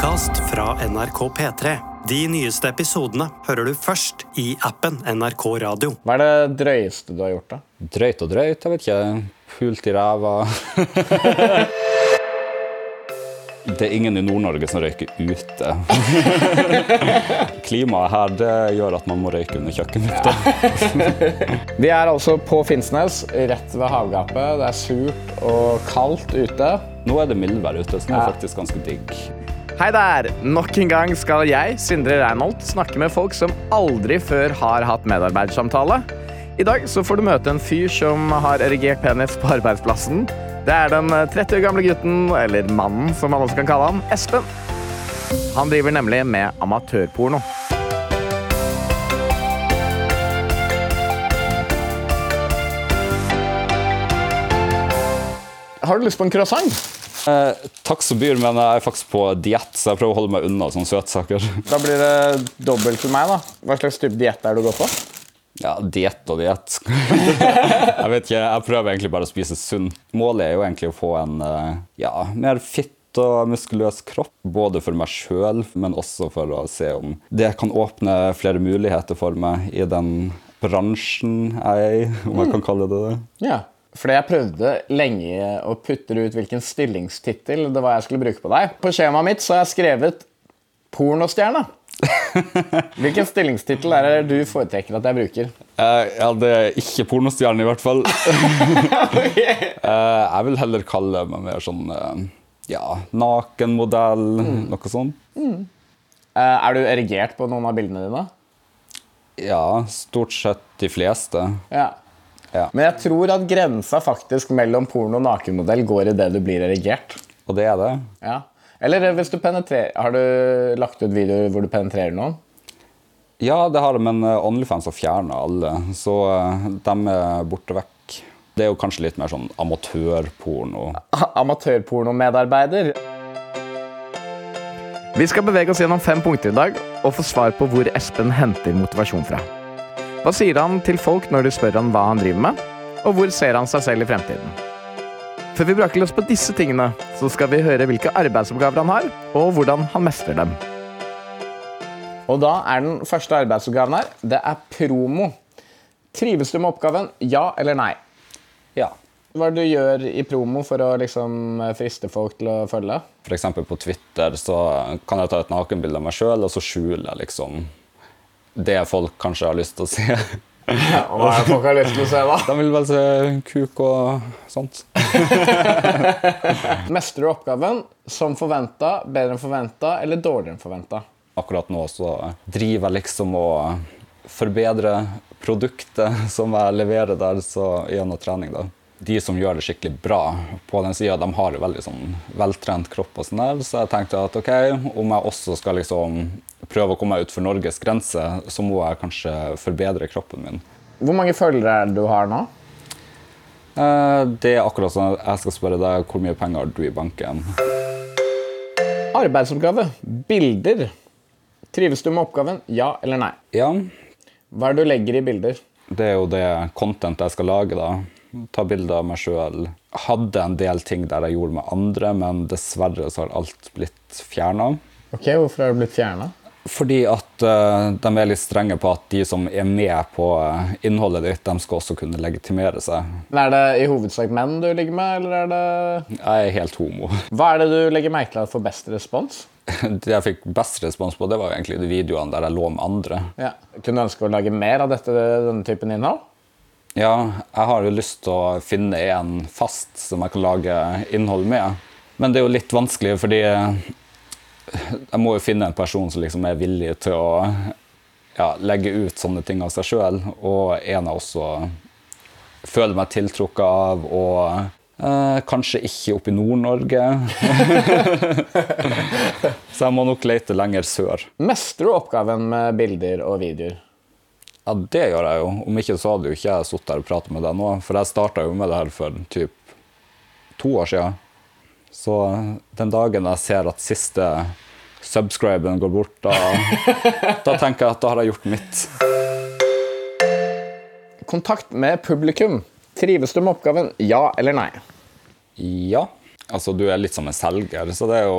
podkast fra NRK P3. De nyeste episodene hører du først i appen NRK Radio. Hva er det drøyeste du har gjort, da? Drøyt og drøyt, jeg vet ikke. Pult i ræva. Det er ingen i Nord-Norge som røyker ute. Klimaet her det gjør at man må røyke under kjøkkenlufta. Vi er altså på Finnsnes, rett ved havgapet. Det er surt og kaldt ute. Nå er det mildvær ute, så det er faktisk ganske digg. Hei der! Nok en gang skal jeg, Sindre Reinholt, snakke med folk som aldri før har hatt medarbeidersamtale. I dag så får du møte en fyr som har erigert penis på arbeidsplassen. Det er den 30 år gamle gutten, eller mannen som man også kan kalle han, Espen. Han driver nemlig med amatørporno. Har du lyst på en croissant? Eh, takk som byr, men jeg er faktisk på diett, så jeg prøver å holde meg unna sånne søtsaker. Da blir det dobbelt til meg, da. Hva slags type diett er det du går på? Ja, diett og diett. jeg vet ikke, jeg prøver egentlig bare å spise sunt. Målet er jo egentlig å få en eh, ja, mer fitt og muskuløs kropp, både for meg sjøl, men også for å se om det kan åpne flere muligheter for meg i den bransjen jeg er i, om jeg kan kalle det det. Ja. Fordi jeg prøvde lenge å putte ut hvilken stillingstittel det var jeg skulle bruke på deg. På skjemaet mitt så har jeg skrevet 'pornostjerne'. Hvilken stillingstittel er det du foretrekker at jeg bruker? Uh, ja, det er ikke pornostjerne, i hvert fall. uh, jeg vil heller kalle meg mer sånn uh, ja, nakenmodell, noe sånt. Eh, er du erigert på noen av bildene dine? Ja, stort sett de fleste. Ja. Ja. Men jeg tror at grensa faktisk mellom porno og nakenmodell går i det du blir erigert. Og det er det. Ja. Eller eh, hvis du penetrerer Har du lagt ut videoer hvor du penetrerer noen? Ja, det har jeg, men eh, Onlyfans har fjerna alle, så eh, de er borte vekk. Det er jo kanskje litt mer sånn amatørporno. Amatørpornomedarbeider. Vi skal bevege oss gjennom fem punkter i dag og få svar på hvor Espen henter motivasjon fra. Hva sier han til folk når de spør han hva han driver med, og hvor ser han seg selv i fremtiden? Før vi braker løs på disse tingene, så skal vi høre hvilke arbeidsoppgaver han har, og hvordan han mestrer dem. Og da er den første arbeidsoppgaven her, det er promo. Trives du med oppgaven, ja eller nei? Ja. Hva er det du gjør i promo for å liksom friste folk til å følge? F.eks. på Twitter så kan jeg ta et nakenbilde av meg sjøl, og så skjuler jeg liksom det folk kanskje har lyst til å se. Og hva er det folk har lyst til å se, da? De vil vel se kuk og sånt. Mestrer du oppgaven som forventa, bedre enn forventa eller dårligere enn forventa? Akkurat nå så driver jeg liksom og forbedrer produktet som jeg leverer der, så gjennom trening, da. De som gjør det skikkelig bra på den sida, de har jo veldig sånn veltrent kropp og sånn der, så jeg tenkte at ok, om jeg også skal liksom prøve å komme meg utenfor Norges grense, så må jeg kanskje forbedre kroppen min. Hvor mange følgere er det du har nå? Eh, Det er akkurat sånn jeg skal spørre deg hvor mye penger har du i banken. Arbeidsoppgave. Bilder. Trives du med oppgaven? Ja eller nei? Ja, Hva er det du legger i bilder? det er jo det content jeg skal lage, da. Ta bilder av meg sjøl. Hadde en del ting der jeg gjorde med andre, men dessverre så har alt blitt fjerna. Ok, Hvorfor har det blitt fjerna? Fordi at uh, de er litt strenge på at de som er med på eh, innholdet ditt, de skal også kunne legitimere seg. Er det i hovedsak menn du ligger med, eller er det Jeg er helt homo. Hva er det du legger merke til at får best respons? Det jeg fikk best respons på, det var jo egentlig de videoene der jeg lå med andre. Ja. Kunne du ønske å lage mer av dette, denne typen innhold? Ja, jeg har jo lyst til å finne en fast som jeg kan lage innhold med. Men det er jo litt vanskelig, fordi jeg må jo finne en person som liksom er villig til å ja, legge ut sånne ting av seg sjøl, og en jeg også føler meg tiltrukket av, og eh, kanskje ikke oppe i Nord-Norge. Så jeg må nok lete lenger sør. Mestrer du oppgaven med bilder og videoer? Ja, det gjør jeg jo. Om ikke så hadde jo ikke jeg sittet her og pratet med deg nå. For jeg starta jo med det her for typ to år siden. Så den dagen jeg ser at siste subscriben går bort, da, da tenker jeg at da har jeg gjort mitt. Kontakt med publikum. Trives du med oppgaven? Ja eller nei? Ja. Altså, du er litt som en selger, så det er jo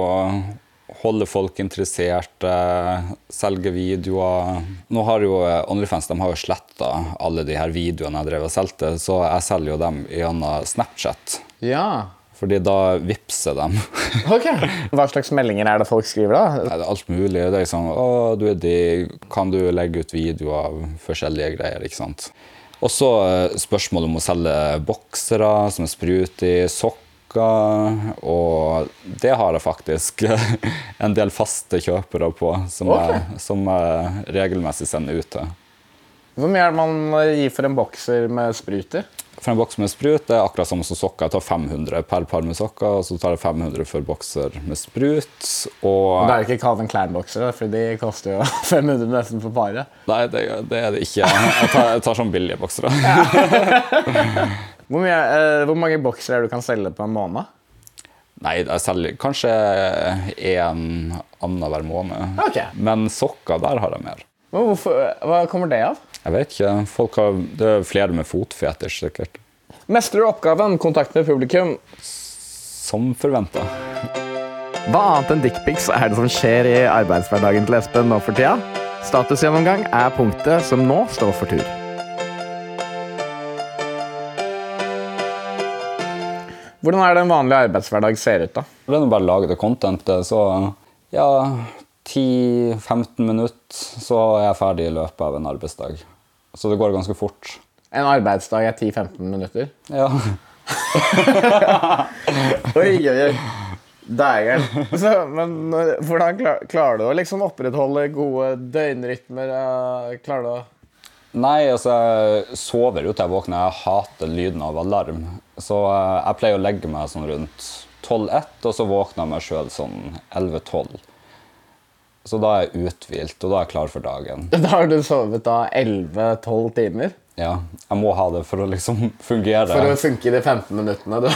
holde folk interessert, eh, selge videoer. Nå har jo eh, OnlyFans de har jo sletta alle de her videoene jeg drev og solgte, så jeg selger jo dem gjennom Snapchat. Ja. Fordi da vippser dem. Ok. Hva slags meldinger er det folk skriver, da? Nei, det er alt mulig. Det er liksom Å, du er digg. Kan du legge ut video av forskjellige greier? ikke sant? Og så spørsmålet spørsmål om å selge boksere som er sprut i sokker. Og det har jeg faktisk en del faste kjøpere på, som, okay. jeg, som jeg regelmessig sender ut til. Hvor mye er det man gir for en bokser med sprut i? For en boks med sprut det er akkurat samme som sokker. Jeg tar 500 per par med sokker, og så tar jeg 500 for bokser med sprut. Og Det er jo ikke Calvin Klein-boksere, for de koster jo 500 nesten for paret. Nei, det, det er det ikke. Jeg tar, jeg tar sånn billige boksere. Hvor, mye, uh, hvor mange boksere er det du kan selge på en måned? Nei, jeg selger kanskje én annenhver måned. Ok. Men sokker, der har jeg mer. Men hvorfor, hva kommer det av? Jeg vet ikke. Folk har, det er flere med fotfetisj, sikkert. Mestrer du oppgaven kontakt med publikum? Som forventa. Hva annet enn dickpics er det som skjer i arbeidshverdagen til Espen nå for tida? Statusgjennomgang er punktet som nå står for tur. Hvordan er det en vanlig arbeidshverdag ser ut, da? Det er bare å lage det contentet, så ja 10-15 minutter, så er jeg ferdig i løpet av en arbeidsdag. Så det går ganske fort. En arbeidsdag er 10-15 minutter. Ja. Oi, oi, oi. Dægeren. Men når- hvordan klar, klarer du å liksom opprettholde gode døgnrytmer? Klarer du å Nei, altså, jeg sover jo til jeg våkner. Jeg hater lyden av alarm. Så eh, jeg pleier å legge meg sånn rundt 12-1, og så våkner jeg meg sjøl sånn 11-12. Så da er jeg uthvilt, og da er jeg klar for dagen. Da har du sovet da 11-12 timer? Ja, jeg må ha det for å liksom fungere. For å funke i de 15 minuttene. Du.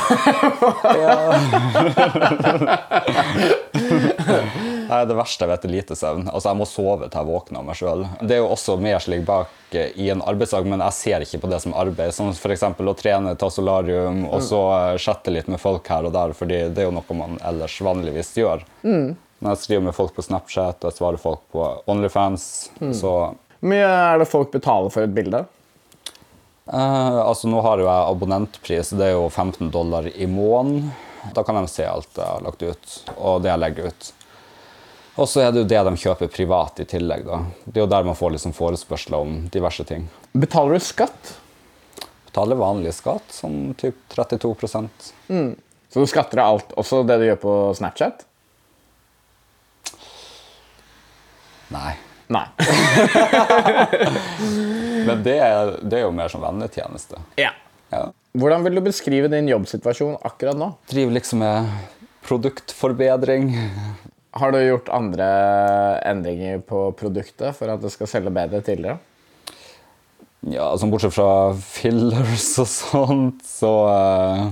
Nei, det verste jeg vet er lite søvn. Altså, Jeg må sove til jeg våkner av meg sjøl. Det er jo også mer ligger bak eh, i en arbeidsdag, men jeg ser ikke på det som arbeid. Som f.eks. å trene, ta solarium og så eh, chatte litt med folk her og der, fordi det er jo noe man ellers vanligvis gjør. Når jeg skriver med folk på Snapchat og jeg svarer folk på Onlyfans, så Hvor mye er det folk betaler for et bilde? Eh, altså Nå har jo jeg abonnentpris, det er jo 15 dollar i måneden. Da kan de se alt jeg har lagt ut, og det jeg legger ut. Og så er det jo det de kjøper privat i tillegg. da. Det er jo der man får liksom forespørsler om diverse ting. Betaler du skatt? Betaler vanlig skatt, sånn typ 32 mm. Så du skatter av alt, også det du gjør på Snapchat? Nei. Nei. Men det er, det er jo mer som vennetjeneste. Ja. Ja. Hvordan vil du beskrive din jobbsituasjon akkurat nå? Driver liksom med produktforbedring. Har du gjort andre endringer på produktet for at det skal selge bedre tidligere? Ja, altså Bortsett fra fillers og sånt, så uh,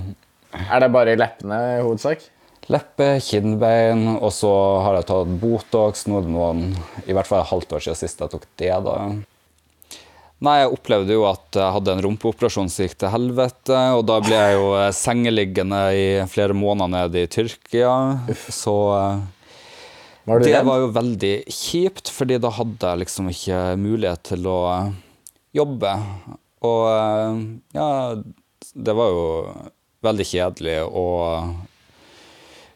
Er det bare i leppene i hovedsak? Leppe, kinnbein, og så har jeg tatt Botox. Nå er det noen, i hvert fall et halvt år siden sist jeg tok det. da. Nei, jeg opplevde jo at jeg hadde en rumpeoperasjon som gikk til helvete. Og da ble jeg jo eh, sengeliggende i flere måneder nede i Tyrkia. Så eh, Var det redd? var jo veldig kjipt, fordi da hadde jeg liksom ikke mulighet til å eh, jobbe. Og eh, ja, det var jo veldig kjedelig og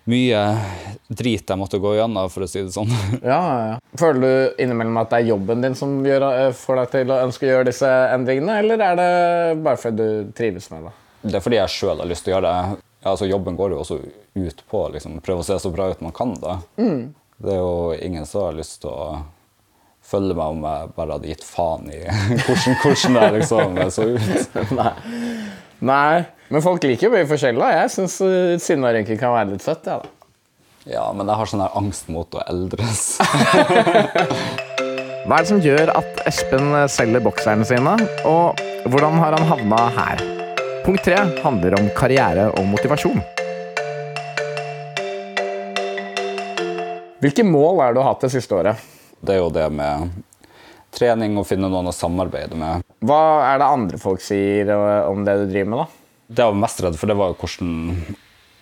mye drit jeg måtte gå gjennom, for å si det sånn. Ja, ja. Føler du innimellom at det er jobben din som gjør, eh, får deg til å ønske å gjøre disse endringene, eller er det bare fordi du trives med det? Det er fordi jeg sjøl har lyst til å gjøre det. Altså Jobben går jo også ut på å liksom, prøve å se så bra ut man kan. da. Det er jo ingen som har lyst til å følge meg om jeg bare hadde gitt faen i hvordan, hvordan jeg liksom så ut. Nei. Nei. Men folk liker jo mye forskjellig. da. Jeg syns sinnarynker kan være litt søtt. Ja, da. Ja, men jeg har sånn her angst mot å eldres. Hva er det som gjør at Espen selger bokserne sine, og hvordan har han havna her? Punkt tre handler om karriere og motivasjon. Hvilke mål er det du har hatt det siste året? Det er jo det med trening og finne noen å samarbeide med. Hva er det andre folk sier eh, om det du driver med, da? Det jeg var mest redd for, det var jo hvordan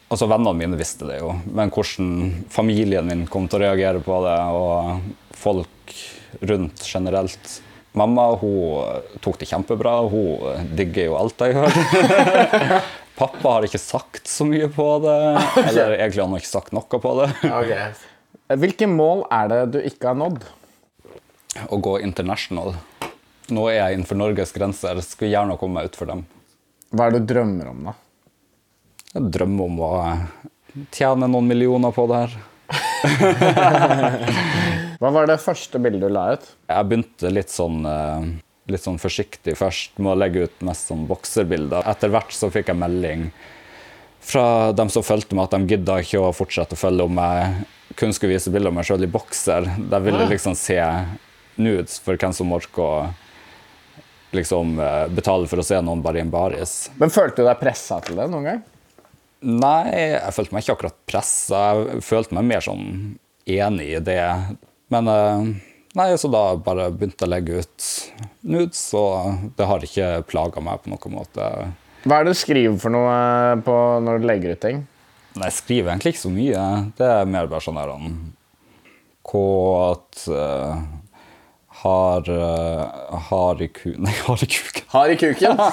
Altså, Vennene mine visste det jo, men hvordan familien min kom til å reagere på det, og folk rundt generelt Mamma hun tok det kjempebra. Hun digger jo alt jeg gjør. Pappa har ikke sagt så mye på det. Eller egentlig han har ikke sagt noe på det. Hvilke mål er det du ikke har nådd? Å gå international. Nå er jeg innenfor Norges grenser. Skulle gjerne komme meg utfor dem. Hva er det du drømmer om, da? Jeg drømmer om å tjene noen millioner på det her. Hva var det første bildet du la ut? Jeg begynte litt sånn, eh, litt sånn forsiktig først med å legge ut mest sånn bokserbilder. Etter hvert så fikk jeg melding fra dem som fulgte meg, at de gidda ikke å fortsette å følge om jeg kun skulle vise bilder av meg sjøl i bokser. De ville liksom se nudes for hvem som orker å liksom eh, betale for å se noen bare i en baris. Men Følte du deg pressa til det noen gang? Nei, jeg følte meg ikke akkurat pressa. Jeg følte meg mer sånn enig i det. Men eh, nei, så da bare begynte jeg å legge ut nudes, og det har ikke plaga meg på noen måte. Hva er det du skriver for noe eh, på når du legger ut ting? Nei, jeg skriver egentlig ikke så mye. Det er mer bare sånn der han Kåt uh, Har uh, Har i ku... Nei, har i kuken. Har i kuken?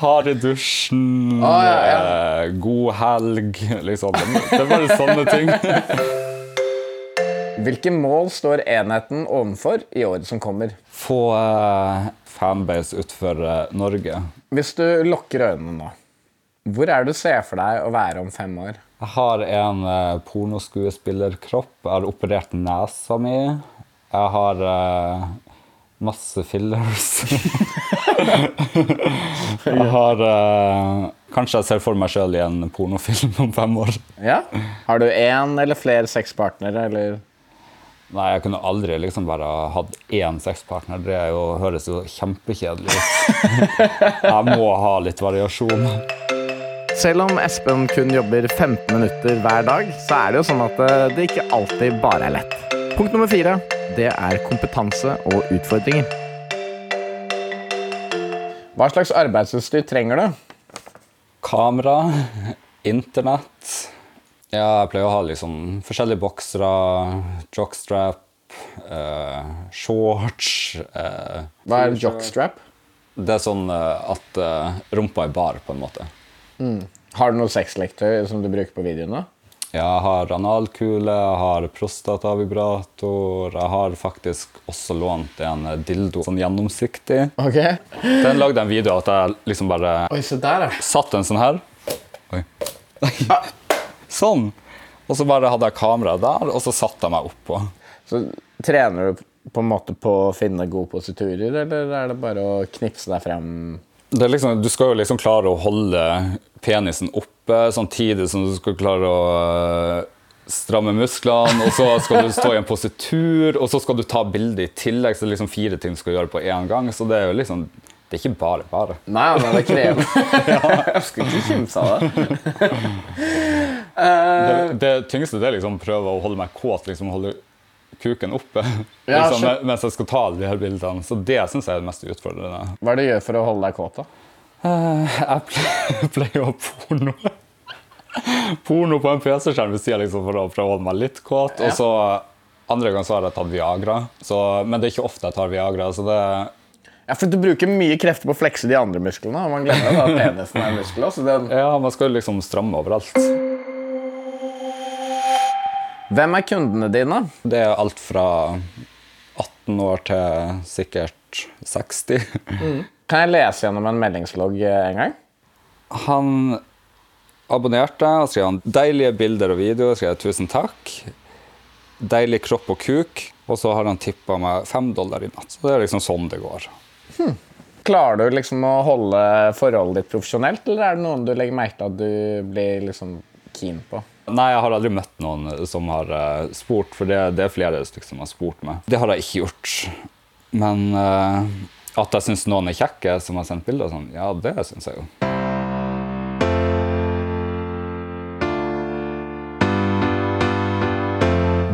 Har i dusjen. Ah, ja, ja. eh, god helg. Liksom. Det er bare sånne ting. Hvilke mål står enheten overfor i året som kommer? Få uh, fanbase utenfor eh, Norge. Hvis du lukker øynene nå, hvor er det du ser for deg å være om fem år? Jeg har en uh, pornoskuespillerkropp. Jeg har operert nesa mi. Jeg har eh, masse fillers. jeg har eh, Kanskje jeg ser for meg sjøl i en pornofilm om fem år. Ja? Har du én eller flere sexpartnere, eller? Nei, jeg kunne aldri liksom bare hatt én sexpartner. Det jo, høres jo kjempekjedelig ut. jeg må ha litt variasjon. Selv om Espen kun jobber 15 minutter hver dag, så er det jo sånn at eh, det ikke alltid bare er lett. Punkt nummer fire det er kompetanse og utfordringer. Hva slags arbeidsutstyr trenger du? Kamera, internett. Ja, jeg pleier å ha liksom forskjellige boksere, jockstrap, eh, shorts eh, Hva er jockstrap? Det er sånn eh, at eh, rumpa er bar, på en måte. Har du noe sexleketøy som du bruker på videoene? Jeg har analkule, jeg har prostatavibrator. Jeg har faktisk også lånt en dildo sånn gjennomsiktig. Ok. Den lagde en video at jeg liksom bare Oi, se der, ja. satt en sånn her. Oi. Sånn. Og så bare hadde jeg kameraet der, og så satte jeg meg oppå. Så trener du på en måte på å finne gode positurer, eller er det bare å knipse deg frem? Det liksom, du skal jo liksom klare å holde penisen oppe samtidig som du skal klare å øh, stramme musklene, og så skal du stå i en positur, og så skal du ta bilde i tillegg. Så det er liksom fire ting du skal gjøre på én gang. Så det er jo liksom Det er ikke bare bare. Nei, men det er krevende. Jeg skulle ikke kimse av det. Det, det tyngste det er liksom prøve å holde meg kåt, liksom holde kuken oppe Ja, liksom, mens jeg skal ta alle de her bildene. Så det syns jeg er det mest utfordrende. Hva er det du gjør for å holde deg kåt, da? Uh, Jeg pleier, å ha porno. Porno på en PC-skjerm ved siden liksom, for å prøve å holde meg litt kåt. Og så andre gang så har jeg tatt Viagra. Så, men det er ikke ofte jeg tar Viagra. Så det, Ja, for du bruker mye krefter på å flekse de andre musklene, og man glemmer at penisen er en muskel. Den... ja, man skal liksom stramme overalt. Hvem er kundene dine? Det er alt fra 18 år til sikkert 60. Kan jeg lese gjennom en meldingslogg eh, en gang? Han abonnerte og skrev han, 'deilige bilder og videoer'. skrev jeg 'tusen takk'. 'Deilig kropp og kuk'. Og så har han tippa meg fem dollar i natt. Så det er liksom sånn det går. Klarer du liksom å holde forholdet ditt profesjonelt, eller er det noen du legger merke til at du blir liksom keen på? Nei, jeg har aldri møtt noen som har eh, spurt, for det, det er flere stykker som har spurt meg. Det har jeg ikke gjort. Men uh, at jeg syns noen er kjekke som har sendt bilder, sånn, ja, det syns jeg jo.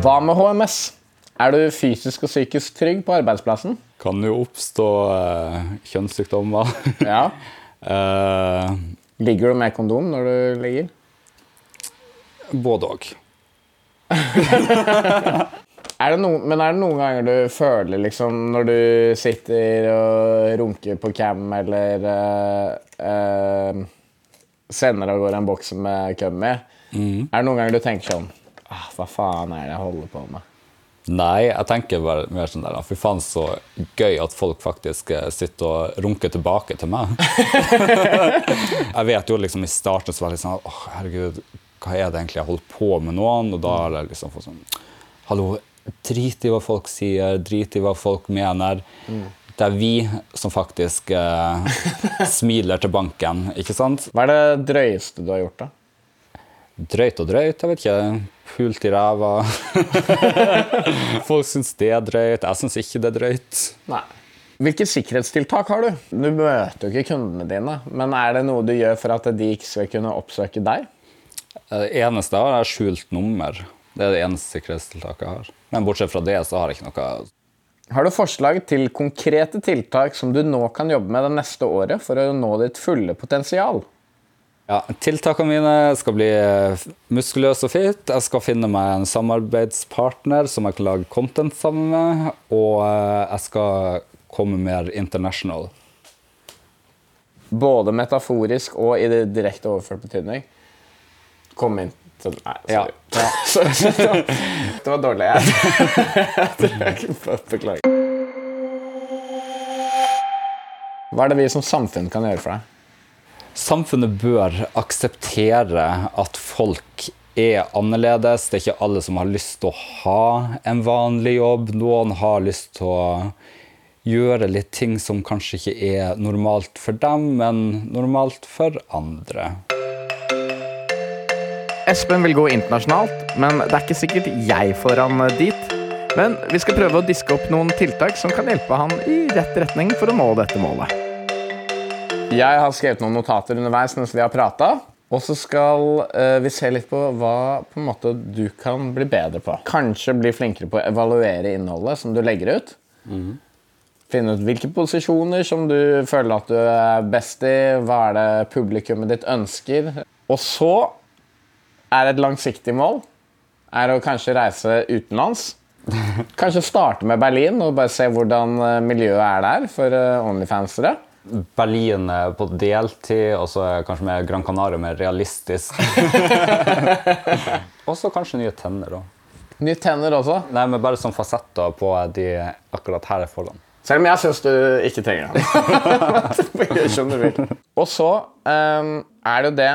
Hva med HMS? Er du fysisk og psykisk trygg på arbeidsplassen? Kan jo oppstå uh, kjønnssykdommer. Ja. uh, Ligger du med kondom når du ligger? Både òg. Er det no, men er det noen ganger du føler liksom når du sitter og runker på cam eller uh, uh, sender av gårde en boks med cum i, er det noen ganger du tenker sånn ah, Hva faen er det jeg holder på med? Nei, jeg tenker bare mer sånn der Fy faen, så gøy at folk faktisk eh, sitter og runker tilbake til meg. jeg vet jo liksom i starten så var det litt sånn Åh, herregud, hva er det egentlig jeg holder på med noen? Og da har jeg liksom fått sånn Hallo, drit i hva folk sier, drit i hva folk mener. Det er vi som faktisk eh, smiler til banken, ikke sant? Hva er det drøyeste du har gjort, da? Drøyt og drøyt, jeg vet ikke. Pult i ræva. folk syns det er drøyt, jeg syns ikke det er drøyt. Nei. Hvilke sikkerhetstiltak har du? Du møter jo ikke kundene dine, men er det noe du gjør for at de ikke skal kunne oppsøke deg? Det eneste jeg har, er skjult nummer. Det er det eneste sikkerhetstiltaket jeg har. Men bortsett fra det, så har jeg ikke noe Har du forslag til konkrete tiltak som du nå kan jobbe med det neste året for å nå ditt fulle potensial? Ja, Tiltakene mine skal bli muskuløs og fit. Jeg skal finne meg en samarbeidspartner som jeg kan lage content sammen med. Og eh, jeg skal komme mer international. Både metaforisk og i det direkte overført betydning. Kom inn så, Nei, sorry. Ja. Det var- Det var dårlig. Jeg Beklager. Hva er det vi som samfunn kan gjøre for deg? Samfunnet bør akseptere at folk er annerledes. Det er ikke alle som har lyst til å ha en vanlig jobb. Noen har lyst til å gjøre litt ting som kanskje ikke er normalt for dem, men normalt for andre. Espen vil gå internasjonalt, men det er ikke sikkert jeg får han dit. Men vi skal prøve å diske opp noen tiltak som kan hjelpe han i rett retning for å nå dette målet. Jeg har skrevet noen notater underveis mens vi har prata. Og så skal eh, vi se litt på hva på måte du kan bli bedre på. Kanskje bli flinkere på å evaluere innholdet som du legger ut. Finne ut hvilke posisjoner som du føler at du er best i. Hva er det publikummet ditt ønsker? Og så er et langsiktig mål er å kanskje reise utenlands. Kanskje starte med Berlin og bare se hvordan eh, miljøet er der for eh, Onlyfansere. Berlin er på deltid, og så kanskje med Gran Canaria mer realistisk. og så kanskje nye tenner òg. Nye tenner også. Nei, men bare som fasetter på de akkurat her foran. Selv om jeg syns du ikke trenger det. jeg skjønner du vil. Og så um, er det jo det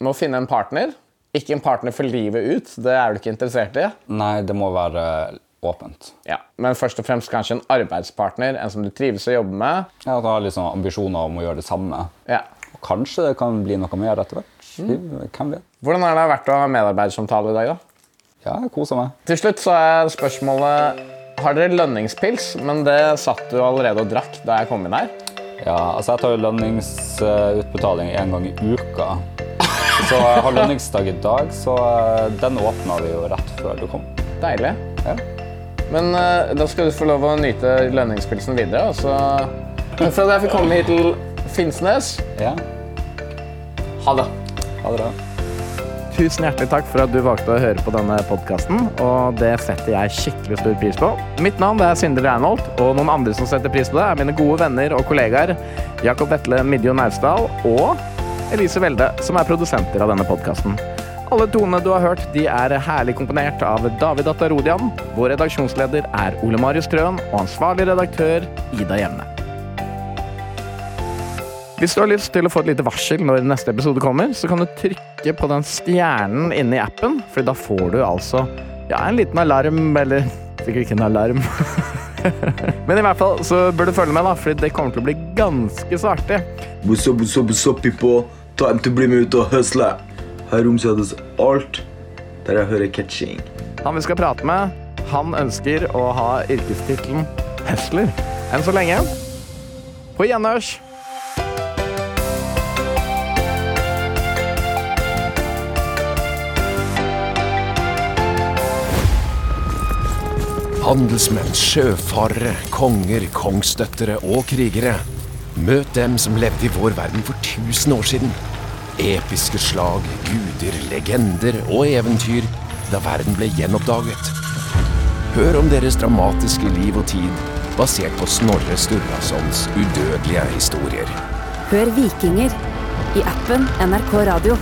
med å finne en partner. Ikke en partner for livet ut. Det er du ikke interessert i. Nei, det må være åpent. Ja. Men først og fremst kanskje en arbeidspartner. En som du trives å jobbe med. Ja, At du har liksom ambisjoner om å gjøre det samme. Ja. Og kanskje det kan bli noe mer etter hvert. Hvem vet? Hvordan har det vært å ha medarbeidersamtale i dag, da? Ja, jeg koser meg. Til slutt så er spørsmålet Har dere lønningspils? Men det satt du allerede og drakk da jeg kom inn her. Ja, altså Jeg tar jo lønningsutbetaling en gang i uka. Så jeg har lønningsdag i dag, så eh, den åpna vi jo rett før du kom. Deilig. Ja. Men uh, da skal du få lov å nyte lønningspilsen videre. Og så Takk for at jeg fikk komme hit til Finnsnes. ja. Ha det. Ha det bra. Tusen hjertelig takk for at du valgte å høre på denne podkasten, og det setter jeg skikkelig stor pris på. Mitt navn er Sindre Reinholt, og noen andre som setter pris på det, er mine gode venner og kollegaer Jakob Vetle Midjo Naustdal og Elise Welde, som er produsenter av denne podkasten. Alle tonene du har hørt, de er herlig komponert av David Atarodian. Vår redaksjonsleder er Ole Marius Trøen, og ansvarlig redaktør Ida Jevne. Hvis du har lyst til å få et lite varsel når neste episode kommer, så kan du trykke på den stjernen inne i appen, for da får du altså ja, en liten alarm, eller sikkert ikke en alarm. Men i hvert fall så bør du følge med, da, for det kommer til å bli ganske så artig. What's up, what's up, what's up? Time to bli med ut og høsle. Her omsettes alt der jeg hører catching. Han vi skal prate med, han ønsker å ha yrkestittelen hustler. Enn så lenge. På gjenhørs. Handelsmenn, sjøfarere, konger, kongsdøttere og krigere. Møt dem som levde i vår verden for 1000 år siden. episke slag, guder, legender og eventyr da verden ble gjenoppdaget. Hør om deres dramatiske liv og tid, basert på Snorre Sturlasons udødelige historier. Hør Vikinger i appen NRK Radio.